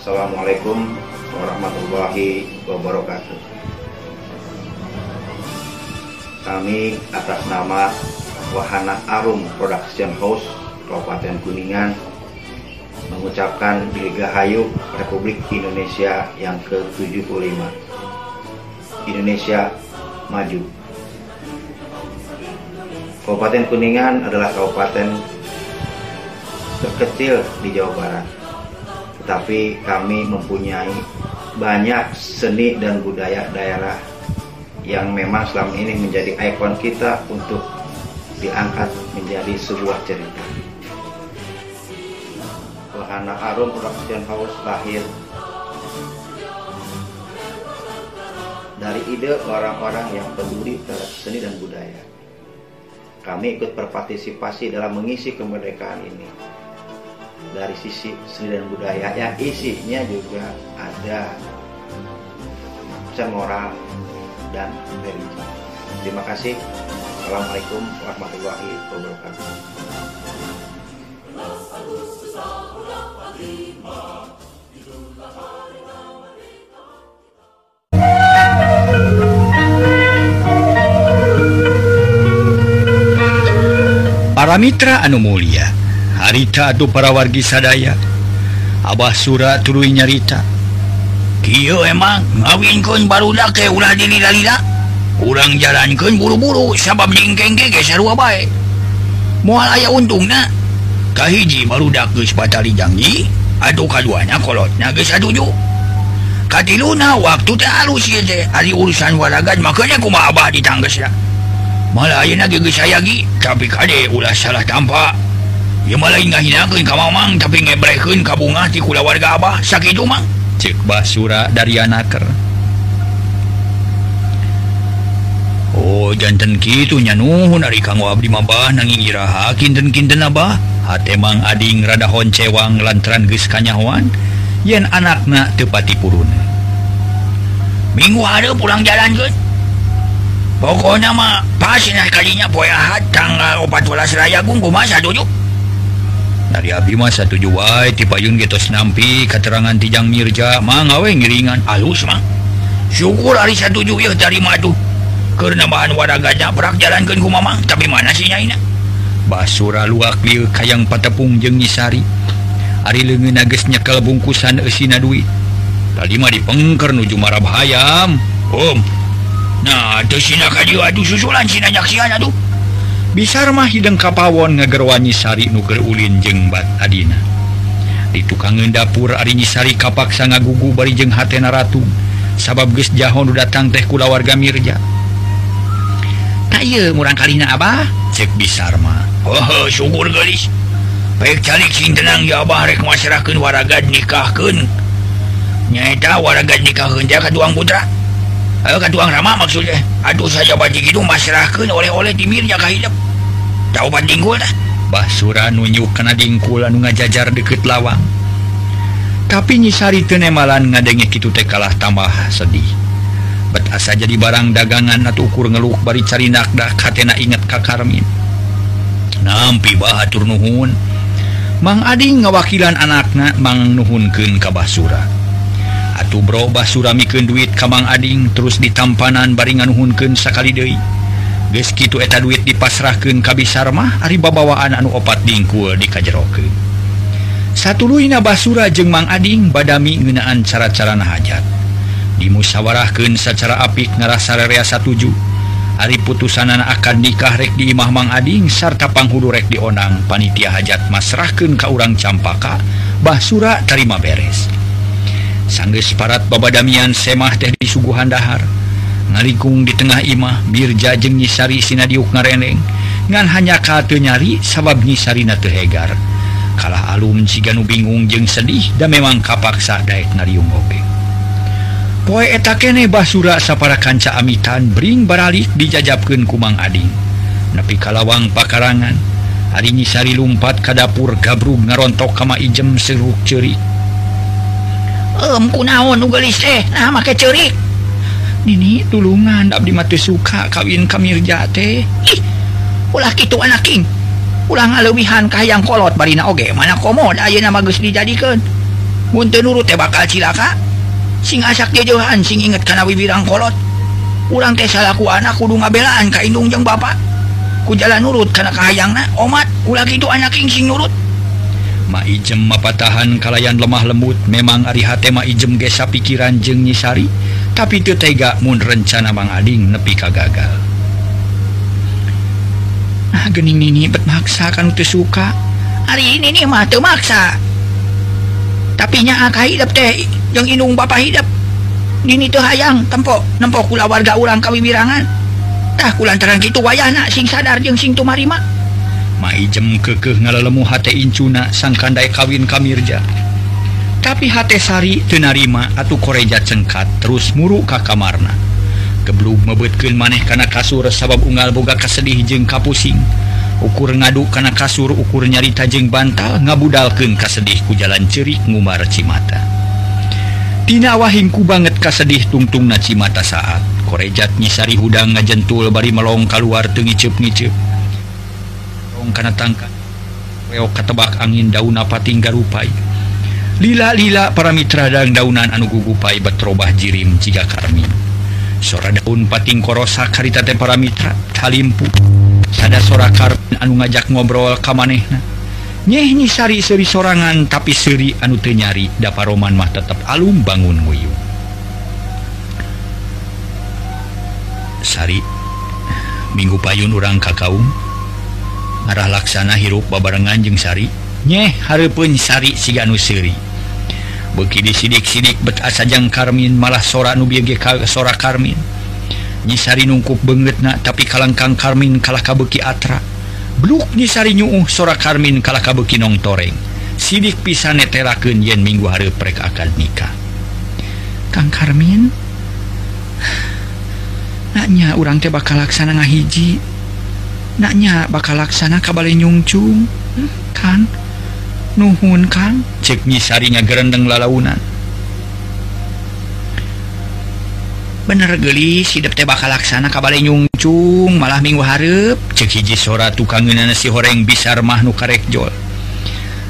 Assalamualaikum warahmatullahi wabarakatuh. Kami atas nama Wahana Arum Production House Kabupaten Kuningan mengucapkan Dirgahayu Republik Indonesia yang ke-75. Indonesia maju. Kabupaten Kuningan adalah kabupaten terkecil di Jawa Barat. Tetapi kami mempunyai banyak seni dan budaya daerah yang memang selama ini menjadi ikon kita untuk diangkat menjadi sebuah cerita. Wahana Arum Production House lahir dari ide orang-orang yang peduli terhadap seni dan budaya. Kami ikut berpartisipasi dalam mengisi kemerdekaan ini. Dari sisi seni dan budaya yang isinya juga ada pesan moral dan religi. Terima kasih. Assalamualaikum warahmatullahi wabarakatuh. Para Mitra Anu Mulia harita aduh para wargi sadaya. Abah surat tulu nyarita. Kiyo emang? Ngawinkun barudak ke ulah diri dalila urang jalankan buru-buru. Sabab ningkeng ke sarua bae mual aya untung na kahiji barudak geus batali janji aduh kaduanya kolotna geus aduju katiluna waktu teh halus ieu teh ari urusan waragan makanya kumaha abah ditanggesna malah ayeuna geus sayagi tapi kade ulah salah tampak. hinang tapi ka bunga ti kula warga Abah. Sakit mang cek basura dari anaker. Oh jantan gitu Nuhun hari kanggo Abdi mabah nanginggiraha kinten-kinten Abah. Hatemang ading rada honcewang lantaran geus kanyawan yen anakna tepati purun. Minggu ada pulang jalan ke Pokoknya mah pas nah kalinya poe ahad tanggal 14 raya gunggu masa tujuh dari satuju satu juai tipayun getos nampi keterangan tijang Mirja. Mangawe ngiringan. Alus mah syukur hari satu juai euh dari madu karena bahan waraganya gajah perak jalan ke kumama tapi mana sih nyaina? Basura luak liu kayang patepung jeng nyisari hari lengan nages nyekal bungkusan esina duit tadi mah dipengker nuju marab hayam om. Nah itu sina kadieu aduh susulan sina nyaksian aduh bisarmah hidng kapawon ngagarwanyisari nuker Ulin jeung bat Adina. Ditukanggen dapur Arinyisari kapaksa ngagugu barijeng Hatena Ratu. Sabab geus Jahon datang teh kula warga Mirja. Tay murang kalina Abah? Cek bisarma oh, oh, syukur gelis. Baik tenang ya Abah rek masyarakat warga nikahkan nyaita warga nikah jakat uang putra. Ayo tuang Rama maksudnya. Aduh saja banji itu masyarakat oleh-oleh timirnya hidup. Tahu bandinggul Basura nunjuk kena dingkul anu ngajajar deket lawang. Tapi nyisari tenemalan ngadenge teh kalah tambah sedih. Bet asa jadi barang dagangan atau ukur ngeluk bari cari nakdah katena inget ka Karmin nampi bahatur nuhun. Mang Ading ngawakilan anakna Mang Nuhunkeun ka Basura. Atuh berubah suramiken duit Kamang Ading terus ditampanan baringanuhunken sakali Dei geski eta duit dipasrahkan kabisarmah Ari babawaan anu opat dingkul dikajerokeun. Satu Luina Basura jeung Mang Ading badami ngenaan cara-cara nahajat dimusyawarahkan secara apik ngarasarea satuju. Ari putusanan akan nikahrek di Imah Mang Ading sarta panghulu rek dionang panitia hajat masrahkan ke urang campaka Basura terima beres. sanggeus parat Baba Damian semah teh di suguhan dahar. Ngalikung di tengah imah birja jeng nyisari sinadiuk ngareneng. Ngan hanya kate nyari sabab nyisarina tehegar kalah alum siganu bingung jeng sedih dan memang kapaksa daek nariung obeng poe eta kene basura sapara kanca amitan bring baralik dijajabkeun kumang ading. Nepi kalawang pakarangan hari nyisari lumpat ka dapur gabrug ngarontok kama ijem seruk ceurik emku naon nugelis teh nah make ceurik Nini tulungan Abdi mati suka kawin kamir jate ih ulah gitu anak king ulah ngalewihan kahayang kolot barina oge mana komod ayeuna nama geus dijadikan Munten nurut teh bakal cilaka sing asak jejohan sing inget kana bibirang kolot urang teh salaku anak kudu ngabelaan ka indung jeung bapak ku jalan nurut kana kahayangna omat ulah gitu anak king sing nurut maijem mapatahan kalayan lemah lembut. Memang Arihatema ijem gesa pikiran jeng nyisari. Tapi itu tega mun rencana Mang Ading nepi ka gagal. Nah gening ini bermaksa kan itu suka. Hari ini nih mah maksa. Tapi nya hidup teh yang inung bapak hidup Nini tuh hayang tempo nempok kula warga ulang kawiwirangan. Tah kulantaran gitu wayana sing sadar jeung sing tumarima maijem kekeh ngalelemu hate incuna sangkandai kawin kamirja tapi hatesari tenarima atau koreja cengkat terus muruk ka kamarna. Geblug mebetken maneh kana kasur sabab unggal boga kasedih jeung kapusing. Ukur ngadu kana kasur ukur nyari tajeng bantal ngabudalkeun kasedih ku jalan cerik ngumar cimata. Tina wahingku banget kasedih tungtung na cimata saat. Korejat nyisari hudang ngajentul bari melong keluar tengicep-ngicep karena tangka weok katebak angin tinggal rupai. Lila-lila para mitradang daunan anu gugupai betrobah jirim jika karmin. Sora daun pating korosa karitate para mitra talimpu. Sada sora karmin anu ngajak ngobrol kamanehna nyeh sari seri sorangan tapi seri anu tenyari dapat roman mah tetap alum bangun nguyung Sari Minggu payun orang kakaung arah laksana hirup babarengan jengsari nyeh Harpun Sari Siganu Siri beki disidik-sidik betasajang Karmin malah sora nubiG sora Karmin. Nyisari nungkup banget na tapi kalangkang Karmin kalah kabeki Atra. Bluk nyisari nyuuh sora Karmin kalah kabeki nong toreng. Sidik pisan neteraken yen minggu hari mereka akan nikah. Kang Karmin? Nanya orang teh bakal laksana ngahiji. nanya bakal laksana kabale nyungcung hmm, kan? Nuhun kan? Ceknyi sarinya gerendeng lalaunan. Bener gelis hidup teh bakal laksana kabale nyungcung malah minggu harap cek hiji sora tukang nasi horeng bisar mahnu karek jol.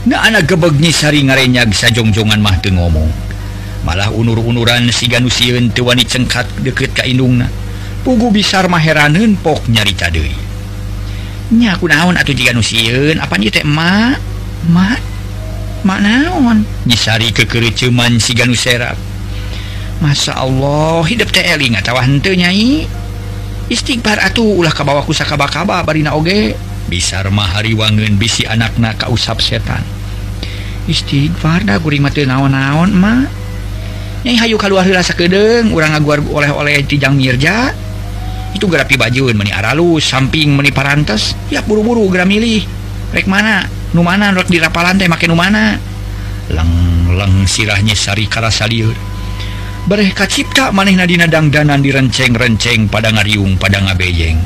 Nah anak gebegnya sari bisa sajongjongan mah teu ngomong. Malah unur-unuran si ganusiun tewani cengkat deket ka indungna. Pugu bisar maheranen pok nyarita deui. nyaku naon atau jika nusiun. Apa nih teh ma ma ma naon? Disari kekeri cuman si ganu serap Masya Allah hidup teh eling atawa henteu nyai? Istighfar atuh ulah kabawaku sakaba-kaba barina oge. Bisar mah hariwangeun bisi anakna ka usap setan. Istighfar da guring mah teu naon-naon ma Nyai hayu kaluar heula sakeudeung urang ngaguar oleh-oleh ti Jang Mirja itu grafi bajuun meni aralus samping meni parantes. Ya buru-buru gra milih. Rek mana? Numana rek di rapalan teh make numana leng sirahnya sari kara saliur bereka cipta maneh nadina dangdanan direnceng-renceng pada ngariung pada ngabejeng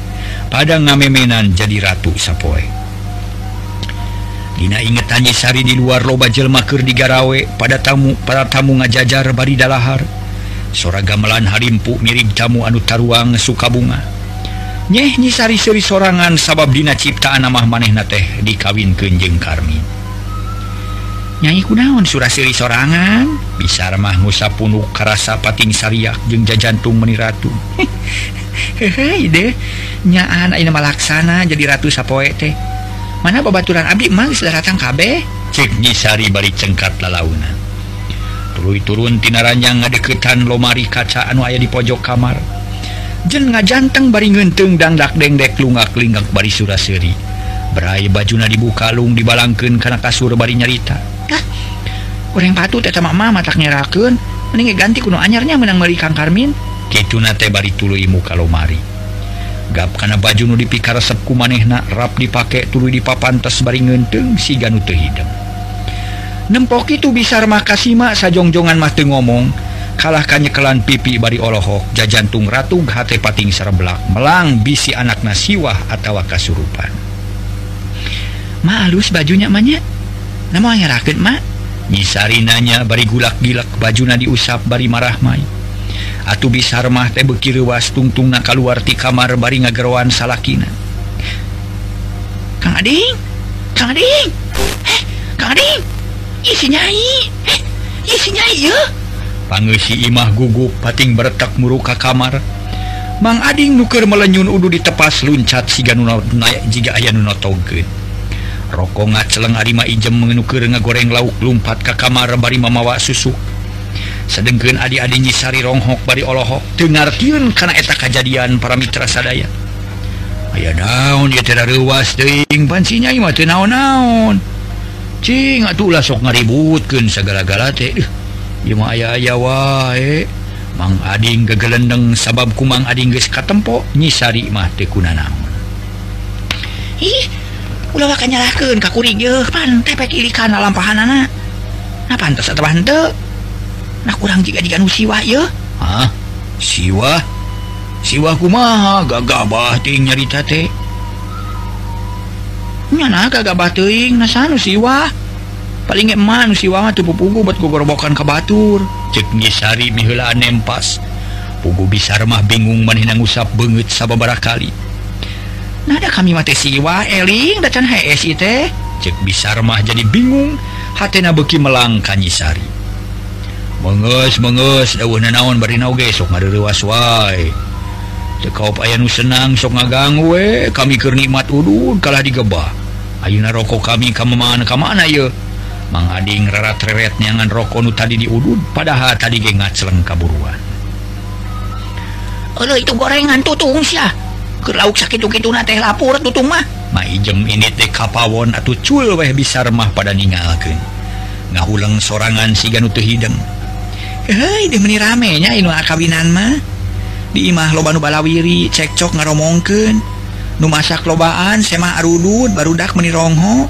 pada ngamemenan jadi ratu sapoe. Dina ingetannya sari di luar loba jelmaker di garawe pada tamu para tamu ngajajar bari dalahar. sora gamelan Harimpu mirip jamu anu taruang sukabunga nyeh sari-seri sorangan sabab dina ciptaan amah manehna teh dikawin kenjeng Karmin nyai kunaon surasiri sorangan? Bisa mah Musa punuk karasa pating sariak jeung jajantung meni ratu. Hehe deh nyaan ayeuna malaksana jadi ratu sapoe teh. Mana babaturan abdi mang geus datang kabeh? Cek nyisari bari cengkat lalaunan. turun tinaranya ranjang ngadeketan lomari kaca anu aya di pojok kamar. Je ngajanteng bari ngentung dangdak dengdek lungalinggak bari suraseri. Berai bajuna dibuka lung dibalangkan karena kasur bari nyarita. Kurang patu mama tak nyeraken mending ganti kuno anyarnya menang merikan karmin. Kituna teh bari tuluy imu kalomari gap karena baju nu dipikar resepku manehna rap dipake tuluy di papantes bari ngenteng si ganu teu hidung nempok itu bisa makasima sajongjongan mati ngomong. Kalah kanyekelan pipi bari Olohok jajantung Ratu hati pating sereblak melang bisi anak nasiwah atau kasurupan. Malus bajunya banyak namanya raket mak? Nyisarinanya bari gulak gilak bajuna diusap bari marah mai. Atuh bisar mah teh beki tungtung na keluar ti kamar bari ngageroan salakina. Kang Ading, Kang Ading, eh Kang Ading, pangsi Imah gugup pating beretak muruka kamar. Mang Ading nuker melenyun Udu ditepas luncat siga naik jika aya nuno toge rokok ngaceleng Arima Ijem mengenuker ngegoreng lauk lumpat ke kamar bari mamawa susu. Sedengken adik-adik nyisari ronghok bari Allahok dengartiun karena eta kejadian para mitra sadaya. Aya daun dia tidak ruas ding pansinya naon, -naon. cing ah, atuhlah sok ngaributkan segala-gala teh aya aya wa Mang Ading gegelendeng sabab kumang Ading geus katempo nyisari mah teu kuna naon. Ih, ulah bakal kanyalahkeun ka kuring yeuh pan tepek ilikan lampahanana. Nah pantes atawa henteu. Nah kurang jika jika nu siwa yeuh. ha Siwa? Siwa kumaha gagabah ting nyarita teh. kaging siwa. Paling man siwa tuh pupugu buat guborobokan ke Batur. Cek ceknyesari milaan nempas pugu bisa remah bingung manhinang usap banget sababara kali. Nada kami mate siwa eling dacan teh. Cek bisa remah jadi bingung hatena beki melang kanyisari menges menges dawuh nanaon bari nauge sok ngarewas wae. Tekau aya nu senang sok ngaganggu we kami keur nikmat udud kalah digebah Auna rokok kami kamu mana ke mana y mengading rarat-reret nyangan rokok nu tadi diudud padahal tadi gengat seleng kaburuan. Aduh itu gorengan tutung sia. Ke lauk sakit gitu nate lapor tutung mah. Maijem ini teh kapawon atau cul weh bisa remah pada ninggalkan ngahuleng sorangan si ganutu hideng. Hei, di meni ramenya inu kawinan mah. Di imah lobanu balawiri cekcok ngaromongkeun. numasak lobaan sema arudud barudak menirongho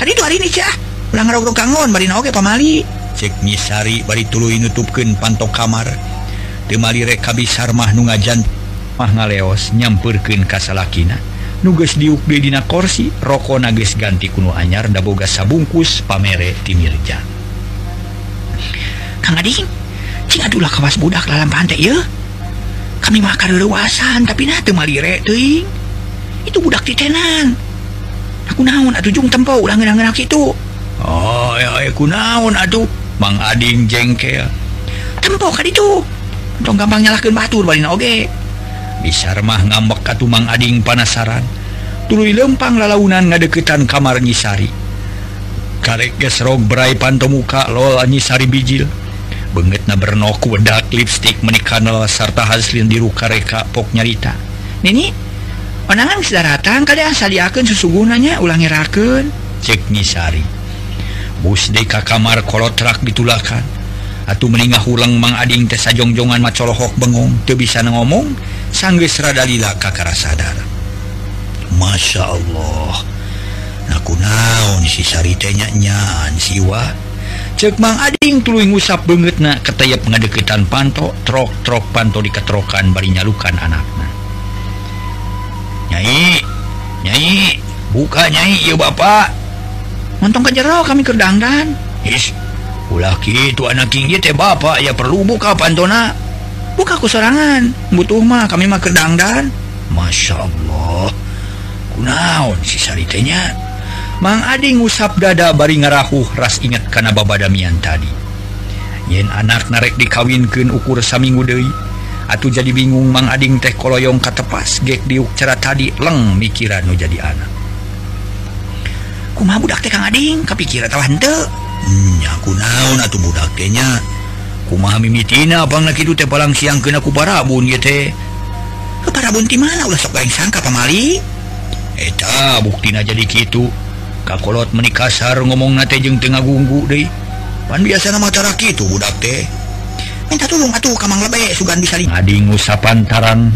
hari itu hari ini cah. Ulang rog kangon barina oge pamali cek nyisari bari tuluy nutupkeun pantok kamar. Teu mali rek kabisar mah nu ngajan. Mah ngaleos nyampeurkeun ka salakina. Nu geus diuk deui dina korsi rokona geus ganti kuno anyar da boga sabungkus pamere ti Mirja. Kang Ading cing adulah kawas budak lalampahan pantai ya kami mah kareureuasan tapi nah teu mali rek teuing. itu budak titenan aku naon atujung tempo ulah ngeunaan itu oh ya, aku naon atuh mang oh, Ading jengkel tempo kan itu? Dong gampang nyalahkan batur balina oge. Bisa remah ngambek katu Mang Ading panasaran? Tuluy lempang lalaunan ngadeketan kamar nyisari karek gesrog berai pantomuka lola nyisari bijil. Banget na bernok wedak lipstick menikah sarta haslin diru kareka pok nyarita. Nini? penangan sudah datang kali asaliakan susugunanya ulangiraken bus deka kamar kolotrak ditulakan. Atau meningah ulang Mang Ading tesa jongjongan macolohok bengong tuh bisa ngomong sangges radalila kakara sadar. Masya Allah. Naku naon sisari tenyanyaan siwa cek Mang Ading tulu ngusap banget na ketayap ngadeketan panto trok-trok panto diketrokan bari nyalukan anaknya nyai. Nyai. Buka nyai. Ya bapak. Montong ke jero kami kedangdan is ulah gitu anak tinggi teh bapak. Ya perlu buka pantona buka ku serangan butuh mah kami mah kedangdan Masya Allah. Kunaon si saritenya Mang Adi ngusap dada bari ngarahuh ras ingat kana babadamian tadi. Yen anak narek dikawinkan ukur saminggu deui Atuh jadi bingung Mang Ading teh koloyong katepas gek diuk cara tadi leng mikiran nu jadi anak. Kumaha budak teh Kang Ading kapikiran tah henteu. nya hmm, aku naon atuh budak teh nya. Kumaha mimitina bangna kitu teh palang siang kena ku parabun ye teh. Ke parabun ti mana ulah sok gaing sangka pamali. Eta buktina jadi kitu. Kakolot menikasar ngomong nate jeung tengah gunggu deui. Pan biasa nama cara kitu budak teh. minta tolong atuh kamang lebe sugan bisa di ngusapan taran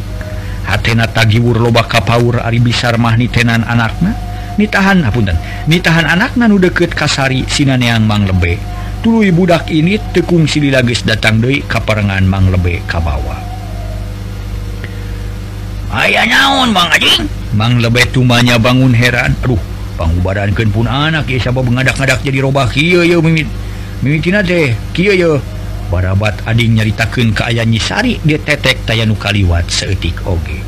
hatena tagiwur loba kapaur ari bisar mah nitenan anakna. Nitahan apunten. Nitahan anakna nu deket kasari sinaneang mang lebe. Tuluy budak ini tekung sili lagis datang deui kaparengan mang lebe kabawa aya naon bang anjing mang lebe tumanya bangun heran. Aduh pangubarankeun pun anak ieu sabab ngadak-ngadak jadi robah. Kieu ye mimit mimitina teh kieu ye barabat Ading nyaritakan keayaan nyisari dia tetek tayanu kaliwat seetik oge.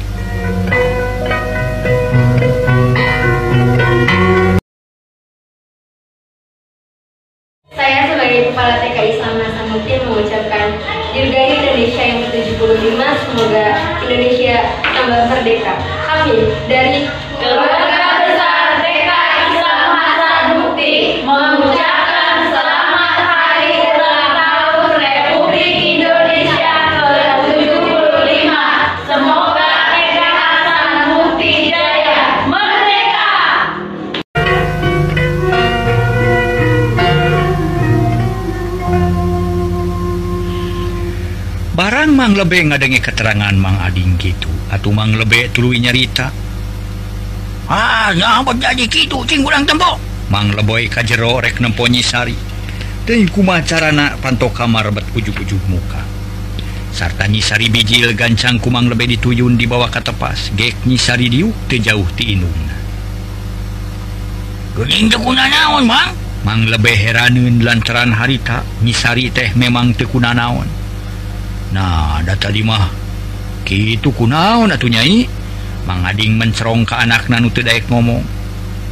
Saya sebagai Kepala TK Islam Hasanuddin mengucapkan Dirgahayu Indonesia yang ke-75 Semoga Indonesia tambah merdeka. Amin. Dari mang lebih ngadenge keterangan Mang Ading gitu. Ah, Atau ah, Mang lebih tulu nyarita ah ngapa jadi gitu cing kurang tempo Mang leboy kajero rek nemponyi sari dan kumacarana panto kamar bet ujuk-ujuk muka. Sarta nyisari bijil gancang kumang lebih dituyun di bawah katepas. Gek nyisari diuk tejauh ti inungna gening tekuna naon mang? Mang lebih heranun lantaran harita. Nyisari teh memang tekuna naon. nah data dimah gitu kunaon atuh nyai? Mangading mencerong ke anak nanu teu daek ngomong.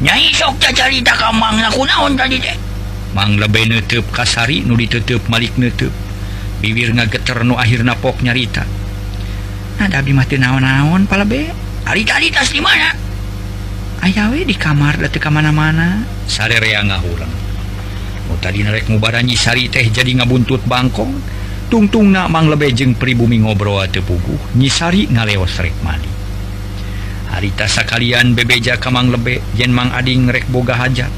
Nyai sok carita ka mangna kunaon tadi teh? Mang lebih neutup kasari nu ditutup malik neutup bibir ngageter nu akhirna pok nyarita. Nah da mah teu naon-naon palebe ari tadi tas di mana? Aya we di kamar da teu ka mana-mana. Sarerea ngahurang. Nu tadi narek mubaranyi sari teh jadi ngabuntut bangkong. tungtung na mang lebejeng pribumi ngobroa tepugu nyisari ngaleos rek mandi harita sakalian bebeja kamang lebe yen mang ading rek boga hajat.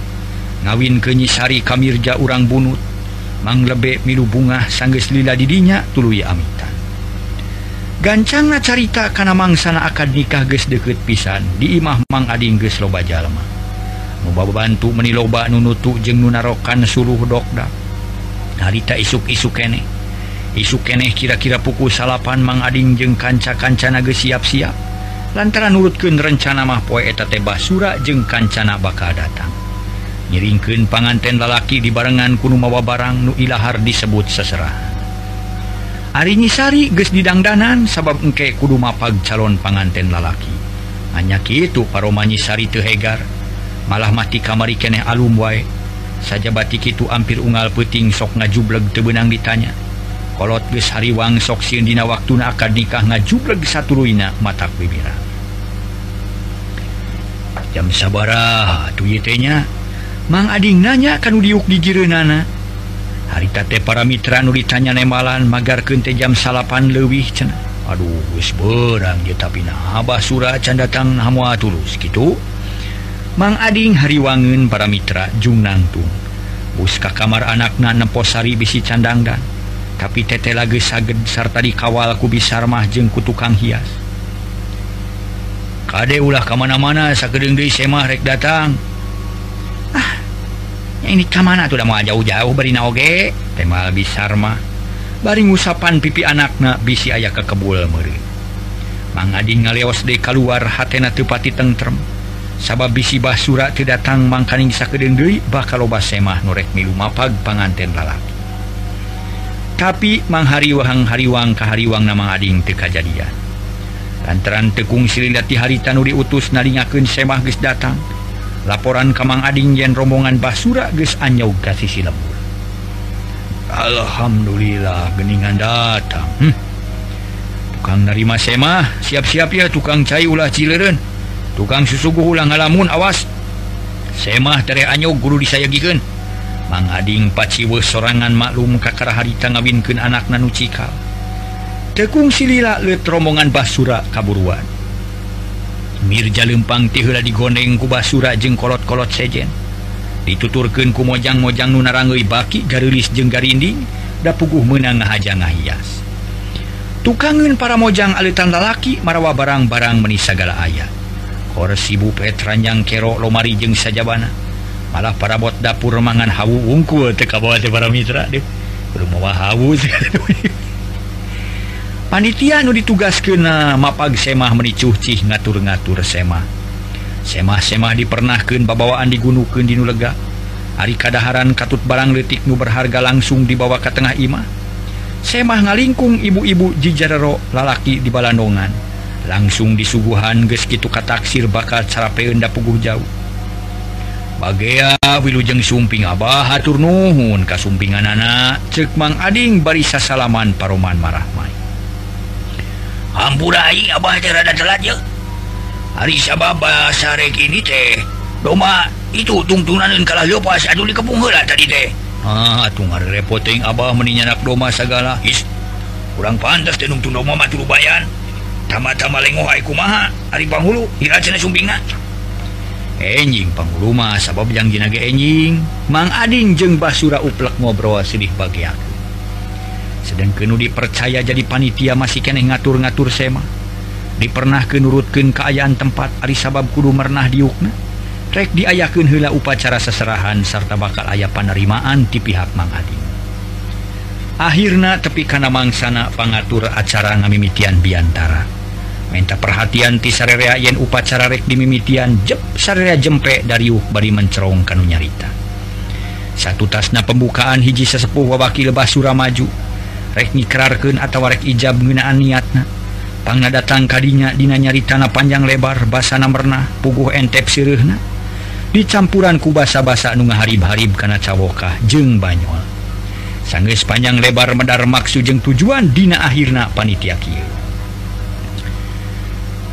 Ngawin ke nyisari kamirja urang bunut. Mang lebe milu bunga sangges lila didinya tuluy amitan. Gancang na carita kana mangsana akad nikah ges deket pisan di imah mang ading ges loba jalma. Nuba bantu nutu nunutu jeng nunarokan suluh dokda. Harita isuk-isuk kene. isuk keneh kira-kira pukul salapan mangading jeung kanca-kancana ge siap-siap. Lantaran nurutkeun rencana mah poe eta teh basura jeung kancana bakal datang. Nyiringkeun panganten lalaki di barengan kuno mawa barang nu ilahar disebut seserahan Ari nyisari geus didangdanan sabab engke kudu mapag calon panganten lalaki. Hanya kitu paroma nyisari teu hegar. Malah mati kamari keneh alum wae. Saja batik itu hampir unggal peuting sok ngajubleg teu beunang ditanya. kolot geus hariwang sok sieun dina waktuna akad nikah ngajubleg satuluina mata bibira. Jam sabaraha atuy teh nya. Mang Ading nanya kanu diuk di jireunaana harita teh para mitra nu ditanya nemalan magarkeun teh jam salapan leuwih cenah. Aduh geus beurang dia tapi nah abah sura can datang hamoa tulus gitu Mang Ading hariwangeun para mitra jung nangtung. Bus ka kamar anak na neposari bisi candangdan tapi tete lagi saged sarta dikawal ku bisa mah jeng ku tukang hias. Kade ulah kemana-mana sakedeng deui semah rek datang. Ah yang ini kemana tuh udah mau jauh-jauh beri naoge? Temal bisarma bari ngusapan pipi anakna bisi ayah ke kebul meri mangading ngaleos de keluar hatena tepati tentrem sabab bisi basura tidak datang mangkaning sakedeng deui bakal loba semah norek milu mapag panganten lalaki. tapi manghari wahang hariwang kahariwang nama Ading tekajadian lantaran tekung Srilati hari Tanuri utus nalingakeun semah geus datang laporan Kamang Ading yen rombongan Basura geus anyau ka sisi lembur Alhamdulillah geningan datang. Hmm. tukang narima semah siap-siap ya tukang cai ulah cileren tukang susugu ulah ngalamun awas. Semah tere anyau guru disayagikan Mangading paciwe sorangan maklum kakara harita ngawinken anak nanu cikal tekung silila leut rombongan basura kaburuan. Mirja lempang tihula digondeng ku basura jeung kolot-kolot sejen. Dituturken ku mojang-mojang nu nunarangei baki garulis jeung garinding da puguh menang ngahaja ngahias. Tukangen para mojang alitan lalaki marawa barang-barang menisagala ayat korsibu petranjang kero lomari jeung sajabana. malah para bot dapur mangan hawu ungkul kabawa bawa para mitra deh. Mawa hawu panitia nu ditugas kena mapag semah menicuh cih ngatur-ngatur semah. Semah-semah dipernahkan babawaan digunukan di nulega Ari kadaharan katut barang detik nu berharga langsung dibawa ke tengah imah. Semah ngalingkung ibu-ibu jijarero lalaki di balandongan. Langsung disuguhan geskitu kataksir bakal cara da puguh jauh. Bagea Wilujeng Sumping Abah hatur Nuhun kasumpingan anak cekmang Ading barisa salaman Paroman marahmai. Hampurai Abah terada telat ya. Hari Sabah basarek ini teh Doma itu tungtunan kalah lepas aduh di heula tadi teh. Ah tung repoting Abah meninyanak doma segala Is. Kurang pantas tenung mah tuluy bayan Tama-tama lengohai kumaha Ari panghulu Hira cina sumpingan. enjing pengluma sabab janjinage enjing mang Adin jeung basura uplek ngobrol sedih bagi aku. Sedang kenu dipercaya jadi panitia masih keneh ngatur-ngatur sema. Dipernah kenurutkan keayaan tempat Ari sabab kudu mernah diukna. Rek diayakeun hela upacara seserahan serta bakal ayah penerimaan di pihak Mang Adin. Akhirnya tepi kana mangsana pangatur acara ngamimitian biantara. minta perhatian ti sarerea yen upacara rek dimimitian jep sarerea jempe dari bari mencerong kanu nyarita. Satu tasna pembukaan hiji sesepuh wawaki lebah suramaju rek mikrarkeun atawa rek ijab ngeunaan niatna. Pangna datang kadinya dina nyaritana panjang lebar basana merna puguh entep sireuhna dicampuran ku basa-basa nu ngaharib-harib kana cawokah jeung banyol. Sanggeus panjang lebar medar maksud jeung tujuan dina akhirna panitia kieu.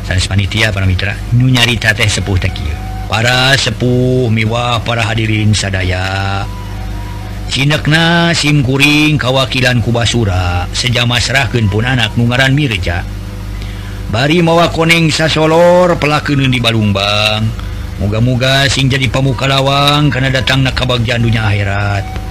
sanes panitia para Mitra nyarita teh sepuh te para sepuh miwah para hadirin sadaya. Cinekna simkuring kawakilan kubasura. Sejamahrahkeun pun anak nugaran Mirja. Bari mawa koneng sasolor pelakenun di Balumbang. Moga-moga sing jadi pamukkalawang karena datang na kabagjandunya akhirat.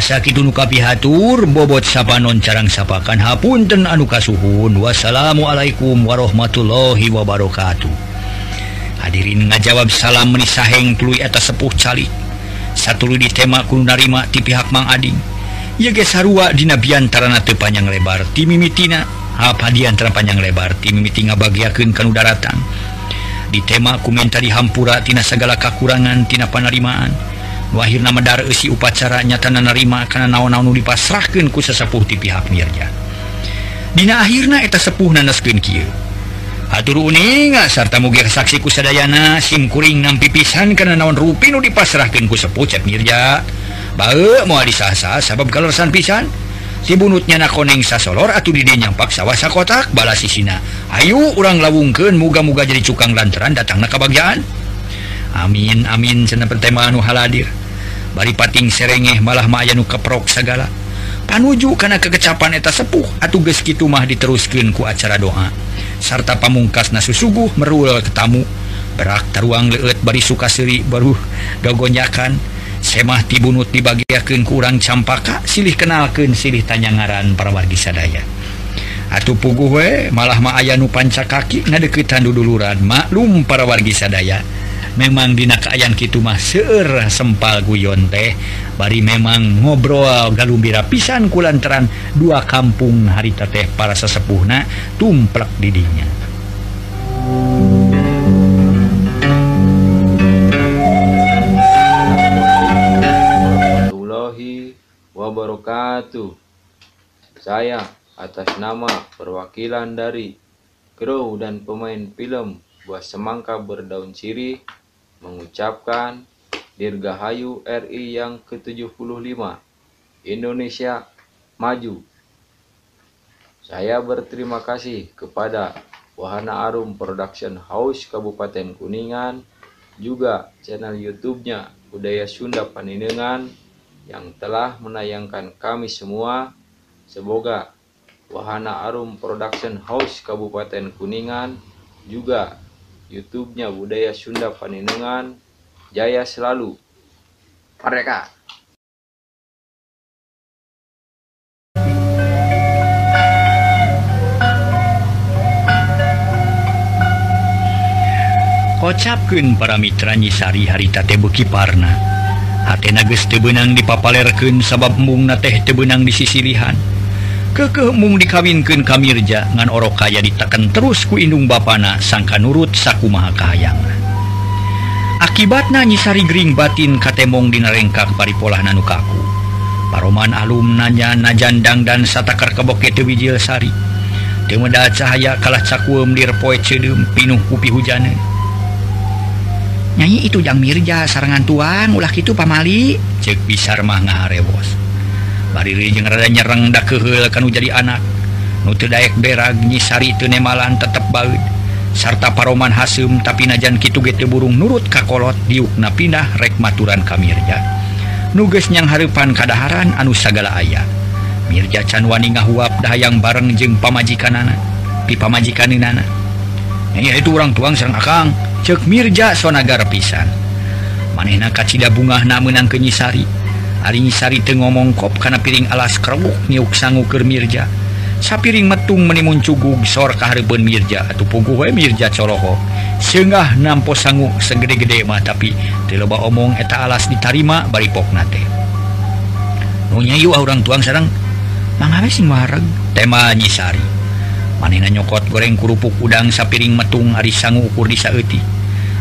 sakitkapihatur bobot sapanon Carang sapakan. Hapunten anuka suhun wassalamualaikum warahmatullahi wabarakatuh. Hadirin ngajawab salam menisaheng tuluy atas sepuh calik. Satu di tema kunarima ti pihak Mang Ading. Yage sarua dina biantarana teu panjang lebar. Ti mimitina apa diantara panjang lebar. Ti mimiti ngabagiakeun kanu daratan di tema komentari hampura tina segala kakurangan tina penerimaan Wahir nama dar isi upacara nyata narima karena naon-naun dipasrahkan ku sesepuh di pihak Mirja Dina akhirnya eta sepuh nanaskeun kieu. Atur uning sarta mugi saksi kusadayana simkuring nampi pisan karena naon rupi nu dipasrahkeun ku sepuh cek Mirja Bae mau disasa sabab kalorsan pisan. Si bunutnya na koneng sasolor atau dide nyampak sawwasa kotak balas sisina Ayu urang lawungkeun muga-muga jadi cukang lantaran datang na kebagian Amin amin senang pertemaanu haladir. bari pating serengeh malah Maya nu keprok segala. Panuju karena kekecapan eta sepuh atau geskitu mah diteruskin ku acara doa. Sarta pamungkas nasu suguh merul ketamu berak teruang leet bari suka sukaseri baru gagonyakan semah tibunut dibagiakan kurang campaka silih kenalkan silih tanya ngaran para wargi sadaya. Atuh puguh we malah ma aya nu panca kaki ngadeketan duduluran. Maklum para wargi sadaya. Memang dina kitu mah seueur sempal guyon teh bari memang ngobrol galumbira pisan kulantaran dua kampung harita teh para sesepuhna tumplek didinya wabarakatuh. Saya atas nama perwakilan dari kru dan pemain film Buah Semangka Berdaun Sirih mengucapkan Dirgahayu RI yang ke-75 Indonesia Maju Saya berterima kasih kepada Wahana Arum Production House Kabupaten Kuningan juga channel YouTube-nya Budaya Sunda Paninengan yang telah menayangkan kami semua. Semoga Wahana Arum Production House Kabupaten Kuningan juga YouTube-nya Budaya Sunda Panenungan. Jaya selalu. Mereka. Kocapkeun para mitranyi sari harita teh beuki parna. Hatena geus teu beunang dipapalerkeun sabab mungna teh teu beunang disisilihan. kekemung dikawinkan kamirja ngan oro kaya ditekan terus kuindung bana sangka nurut saku maha kahayang. Akibatnya nyisari Gering batin katemong dinarengkak paripolah nanukaku. Paroman alum nanya najandang dan satakar keboke tewil Sari temda cahaya kalah cakum dirpoe cedem pinuh kupi hujan nyanyi itu jang Mirja sarangan tuang ulah itu pamali cek bisar mah ngaharewos. Baririjeng rada nyerengdah kanu jadi anak. Nu teu daek berag nyisari teu nemalan tetep baut sarta paroman hasum tapi najan kitu gete burung nurut kakolot diukna pindah rek maturan kamirja nuges yang harepan kadaharan anu sagala ayah Mirja canwani ngahuap dahayang bareng jeng pamajikan anak pi pamajikan nana itu orang tuang serang akang cek Mirja sonagar pisan. Manehna kacida bunga menang kenyisari Arisari Te ngomong kop karena piring alas kerebuk niuk keur Mirja. Sapiring metung menimun cugug sor kaharben Mirja. Atau pugu we Mirja Coroho sengah nampo sanggu segede-gede mah tapi teloba omong eta alas ditarima bari poknate nunya yuk orang ah tuang sarang mangawe sing wareg tema nyisari. Manena nyokot goreng kerupuk udang sapiring metung ari sangu ukur disaeuti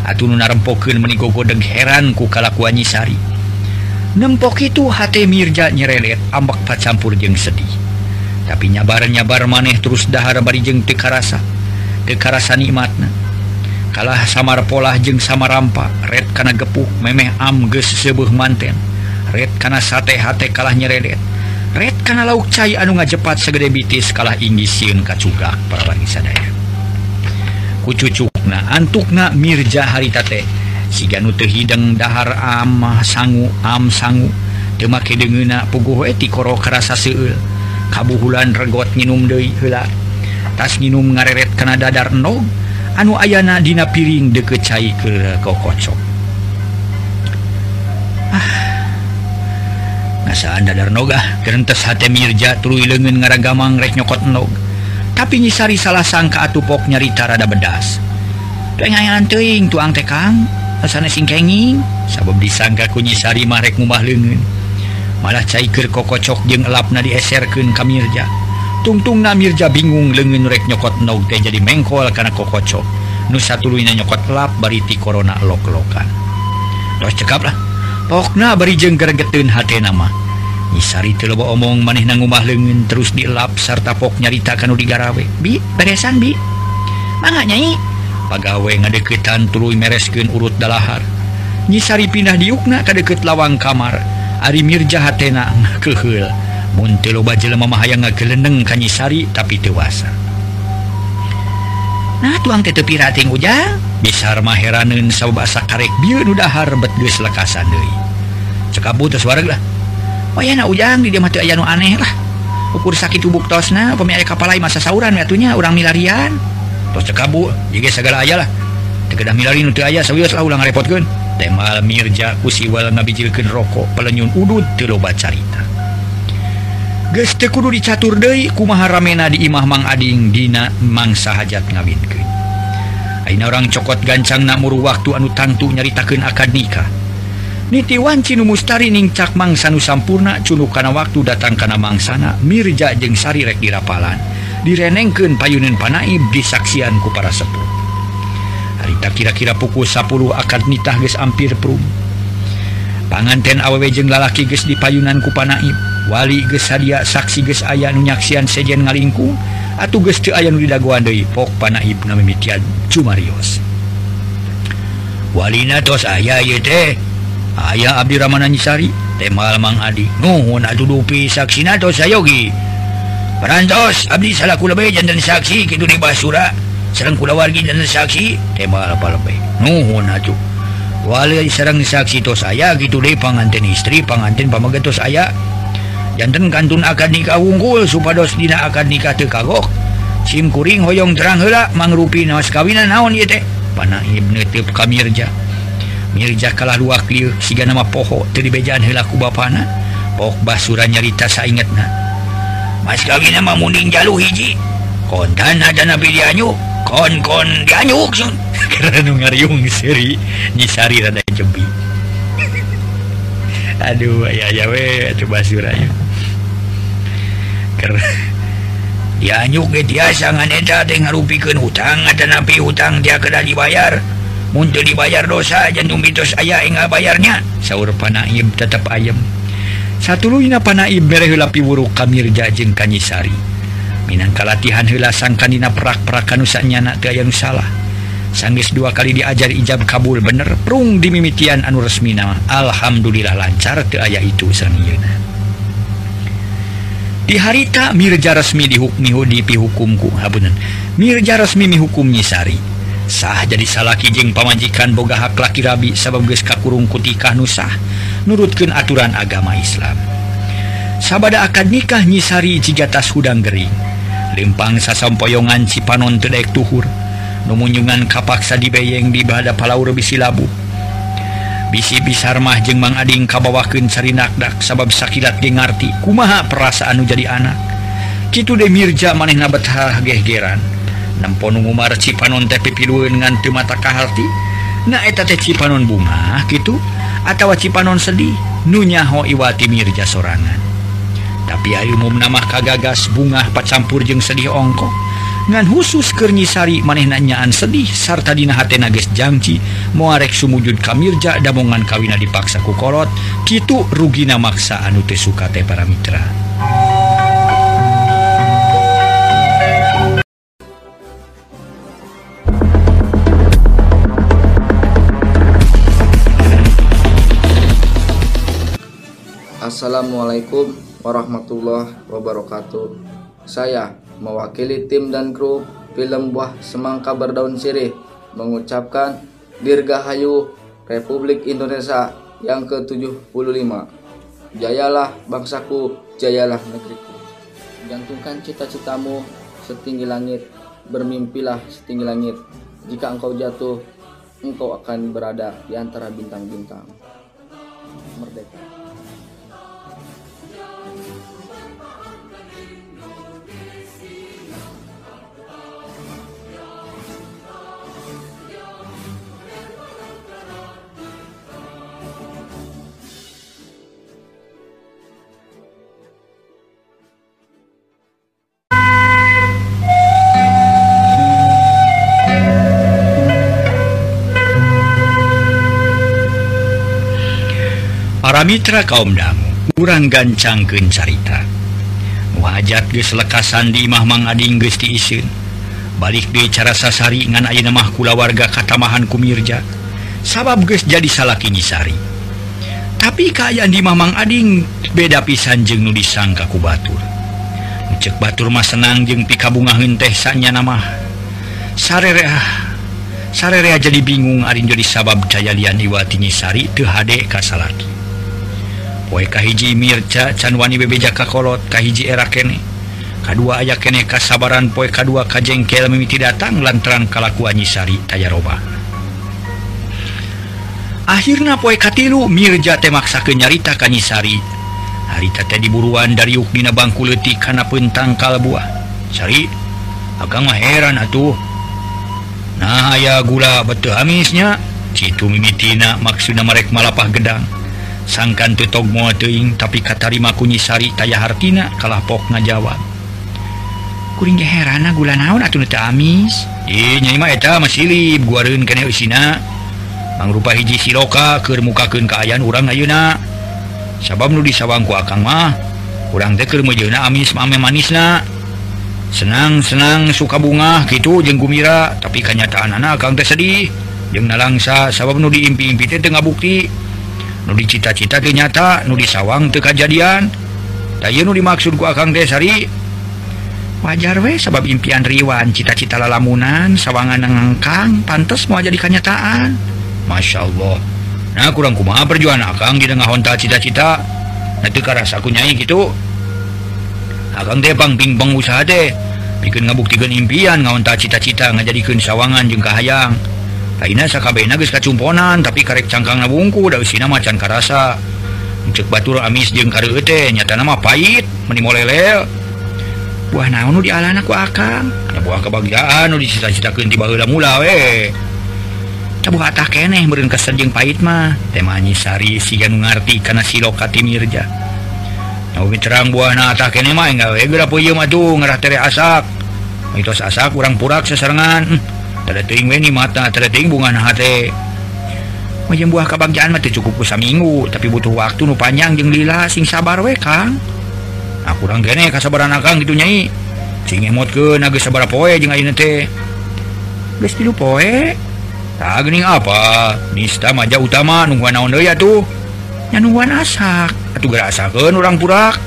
atuh nu narempokeun menigogodeg heran ku kalakuan nyisari. nempok itu hate Mirja nyerelet ambak pacampur jeng sedih. Tapi nyabar-nyabar maneh terus dahar bari jeng teka rasa nikmatna. Kalah samar pola jeng sama rampa red karena gepuk memeh amges sebuah manten. Red karena sate hate kalah nyerelet. Red karena lauk cai anu ngajepat segede bitis kalah indisiun kacugak para bagi sadaya kucucukna antukna Mirja haritate siganutu Hideng dahar amah sangu am sangu. Teu make deungeuna puguh eh, etikoro kerasa seul kabuhulan regot minum Dei hela tas minum ngareret kana dadar no anu ayana dina piring dekecai ke kau kocok ah. ngasaan dadar noga kerentes hati mirja tului lengan ngaragamang rek nyokot nog tapi nyisari salah sangka atupok nyarita rada bedas. Pengayan teuing tuang tekang asana singkenging sabab disangka kunyisari marek mumah lengen malah cair kokocok jeung elapna dieserken kamirja tungtung namirja bingung lengen rek nyokot nog teh jadi mengkol karena kokocok. Nu satuluyna nyokot lap bariti korona lok-lokan. Tos cekap lah. Pokna bari jeung gergetun hati nama nyisari teloba omong maneh nang leungeun lengen terus dielap sarta pok nyarita kanu digarawe. Bi beresan bi. Mangga nyai. pegawai ngadeketan tuluy mereskeun urut dalahar. Nyisari pindah diukna ka deukeut lawang kamar. Ari Mirja hatena kehel Muntelo bajel mama hayang ngageleneng kanyisari tapi dewasa. Nah tuang teh tepi rating ujang Bisar maheraneun sababasa karek bieu nu dahar bet geus lekasan deui. Cekabu tos wareg lah. Oh Wayana ujang di dia mah teu aya nu aneh lah ukur sakit tubuh tosna pemi aya kapalai masa sauran atunya urang milarian. tos cekabu juga segala ayalah tegedah milari nutu aya serius lah ulang ngarepotkeun temal mirja kusiwal ngabijilkan rokok pelenyun udut loba carita geus teu kudu dicatur deui kumaha ramena di imah Mang Ading dina mangsa hajat ngawinkeun. Ayeuna orang cokot gancang namuru waktu anu tangtu nyaritakeun akad nikah. Niti wanci nu mustari ningcak mangsa nu sampurna cunu kana waktu datang kana mangsana Mirja jeung Sari rek dirapalan. direnengken payunin Panaib disaksianku para sepuh. Harita kira-kira pukul 10 akad nitah geus ampir prum panganten awewe jeung lalaki geus di payunanku Panaib. Wali geus sadia saksi ges aya nunyaksian sejen ngalingkung atau ges teu aya nu didagoan deui pok Panaib na mimitian cumarios Walina tos aya ieu teh. Aya Abdi Ramana Nyisari temal Mang Adi. Nuhun atuh dupi saksina tos sayogi Parantos Abdi salahku lebih jantan saksi gitu di basura. Serang kula wargi dan saksi tema apa lebih? Nuhun atuh Wali serang saksi to saya gitu deh panganten istri panganten pamagetos saya. Jantan kantun akan nikah unggul supados dina akan nikah teu kagok. Sim kuring hoyong terang heula mangrupi nawas kawinan naon ieu teh? Panah ibnu teu ka Mirja. Mirja kalah dua klieu siga nama poho teu dibejaan heula ku bapana. Pok basura nyarita saingetna Mas kawinmah munding jalu hiji. Kontan ada nabi dianyu konkon dianyuk ngariung seri nyisari rada jebi aduh ayah jawe coba surayu ker dianyuk ge tiasa ngan eta teh ngarupikeun hutang ada nabi hutang dia kada dibayar. Muncul dibayar dosa jantung mitos ayah enggak bayarnya. Sahur panah tetap ayam. satulunya panai berlapiwurru Kamirja jeung Kanyisari. Minangka latihan hela sangkanina saenyana teu aya nu salah. Sanggeus dua kali diajar ijab Kabul bener perung dimimitian anu resmina Alhamdulillah lancar ke ayah itu sanuna di harita Mirja resmi dihukmihu dipi hukumku habunan Mirja resmi hukum Nyisari. sah jadi salah kijeng pamajikan boga hak laki rabi sabab geus kakurung kutikah nusah nurutkeun aturan agama Islam. Sabada akad nikah nyisari jigatas hudang gering limpang sasampoyongan cipanon teu daek tuhur numunjungan kapaksa dibeyeng di bada palaur bisi labu bisi bisar mah jeung Mang Ading kabawakeun sarinakdak sabab sakilat ge ngarti kumaha perasaan nu jadi anak. Kitu de Mirja manehna betah gehgeran. nampon Umar Cipanon teh pipilueun nganti mata ka harti. Nah eta teh Cipanon bunga gitu atawa Cipanon sedih nunyaho Iwati Mirja sorangan. Tapi ayu umum nama kagagas bunga pacampur jeung sedih ongko. Ngan khusus kernyisari maneh nanyaan sedih sarta dina hate nages janji muarek sumujud kamirja damongan kawina dipaksa kukolot kitu rugina maksa anu teh suka teh para mitra. Assalamualaikum warahmatullahi wabarakatuh. Saya mewakili tim dan kru film Buah Semangka Berdaun Sirih mengucapkan Dirgahayu Republik Indonesia yang ke-75. Jayalah bangsaku, jayalah negeriku. Gantungkan cita-citamu setinggi langit, bermimpilah setinggi langit. Jika engkau jatuh, engkau akan berada di antara bintang-bintang. Merdeka. Pamitra dangu kurang gancangkeun carita. Wajat geslekasan di Imahmang Ading Gusti Isin balik di cara sasari ngan ayeuna mah kula warga katamahan kumirja. Sabab geus jadi salaki nyisari tapi kaayaan di Mamang Ading beda pisan jeung nu disangka ku batur. Cek batur mah senang jeung pikabungaheun teh sanya nama. Sarerea ah, sarerea jadi bingung arin jadi sabab caya lian iwati nyisari teu hade ka salaki. Poe kahiji Mirca canwani bebejakkolot kahiji era kene. Kadua aya kene kasabaran poe kadua kajengkel mimiti datang lantaran kalakuan nyisari taya roba akhirnya poe katilu Mirja temaksaken nyarita kanyisari harita teh diburuan dari yukdina bangku letik karena pentang buah. Cari mah heran atuh. Nah aya gula betul amisnya Citu mimitina maksudnya merek malapah gedang. sangkan tutogmo teing tapi katarima kunyisari taya hartina kalah pok ngajawab kuring heran gula naon atuh teu amis? Ih nyai mah eta masilib guareun kene eusina mangrupa hiji siloka keur mukakeun kaayaan urang ayeuna. Sabab nu disawang ku akang mah urang teh keur mejeuna amis mame manisna. Senang-senang suka bunga gitu jeung gumira tapi kanyataan anak akang teh sedih. Jeung nalangsa sabab nu diimpi-impi teh teu ngabukti. nu dicita-cita nyata nu disawang tuh kejadian nu dimaksud gua Kang Desari wajar weh sebab impian Riwan cita-cita lalamunan sawangan ngangkang pantes mau jadi kenyataan. Masya Allah. Nah kurang kumaha perjuangan Akang di tengah honta cita-cita? Nanti karasaku nyai gitu Akang teh bang bingbang usaha deh bikin ngabuktikan impian ngahonta cita-cita ngajadikan sawangan jengka hayang sakabponan tapi karek cangkang nabungku da Sin macan karasa. Cek Batur amis jeung kareueuh teh nyatana mah pait pahit menimolelel buah naon nu dialana ku Akang? Ya buah kebahagiaan disisakeun ti baheula mula we. Buat keneh meureun kesel jeung pahit mah. Temanyisari si kana karena silokati Mirja. Terang buah asak. Mitos asak urang purak sasarengan. mata buah kebagjaan cukup pusa minggu. Tapi butuh waktu nu panjang jeng lila sing sabar wekang aku nah, kurang gene kasabaran akang gitu nyai. Sing emot ke naga sabar poe jeng ayeuna teh geus tilu poe tah geuning apa. Nista maja utama nungguan naon deui atuh nya nungguan asak. Atuh gerasakeun urang purak?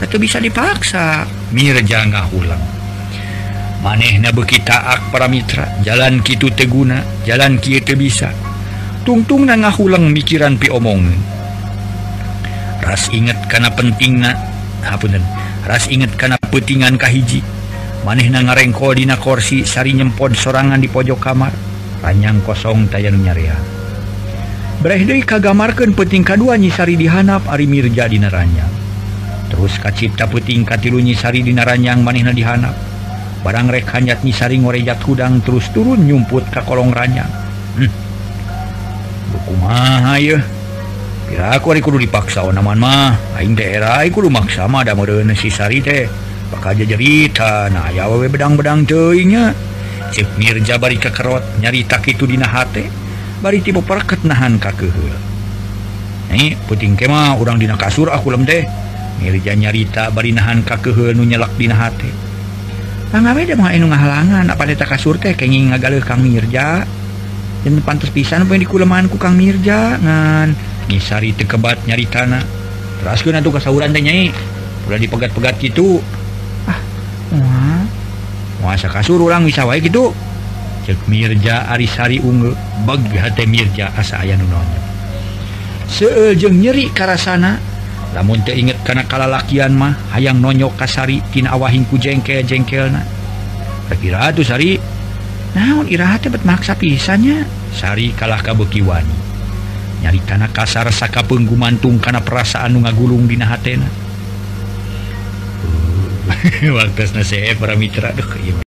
Tapi bisa dipaksa. Mirja ulang. manehna bekitaak para Mitra. Jalan Kitu Teguna jalan Ki bisa. Tungtung na ngahulang mikiran pi omong ras inget karena penting hapun ras inget karena petingan kahiji maneh na ngarengko dina korsi sari nyempod sorangan di pojok kamar. Ranyang kosong tayang nyaria Brehdei kagamarkan peting kedua nyisari dihanap Ari Mirja di naranyang. Terus kacipta peting katilu nyisari di naranyang manehna dihanap. barangrek hanyat nyisari ngorejat hudang terus turun nyumput ke kolong ranjang. Hmm. dipaksa daerahsari teh bakal jajerita nah ya wewe bedang-bedang tenya mirja bari kekerot kitu itu hate bari tipe perket nahan kake nih puting kemah urang dina kasur aku lem deh mirja nyarita bari nahan kakehel nu nyelak dihati halangan apa kasur teh kenging ngagaleuh Kang Mirja. Dan pantas pisan di kulemahan kukang Mirja ngan disari tekebat nyari tanah Teraskeun atuh kasauran nyai. Udah dipegat-pegat gitu. Ah muasa kasur urang bisa wae gitu. Cek Mirja Arisari unggul beg hate Mirja asa aya ayah Seueul jeung nyeri karasana namun inget karena kalalakian mah hayang nonyo kasaritina awahinku jengkel jengkel Sari? Naon maksa pisannya? Sari kalah kabukiwani nyari tanah kasar saka penggumantung karena perasaan ngagulung dina Hatena. Uh, Mitra Duh,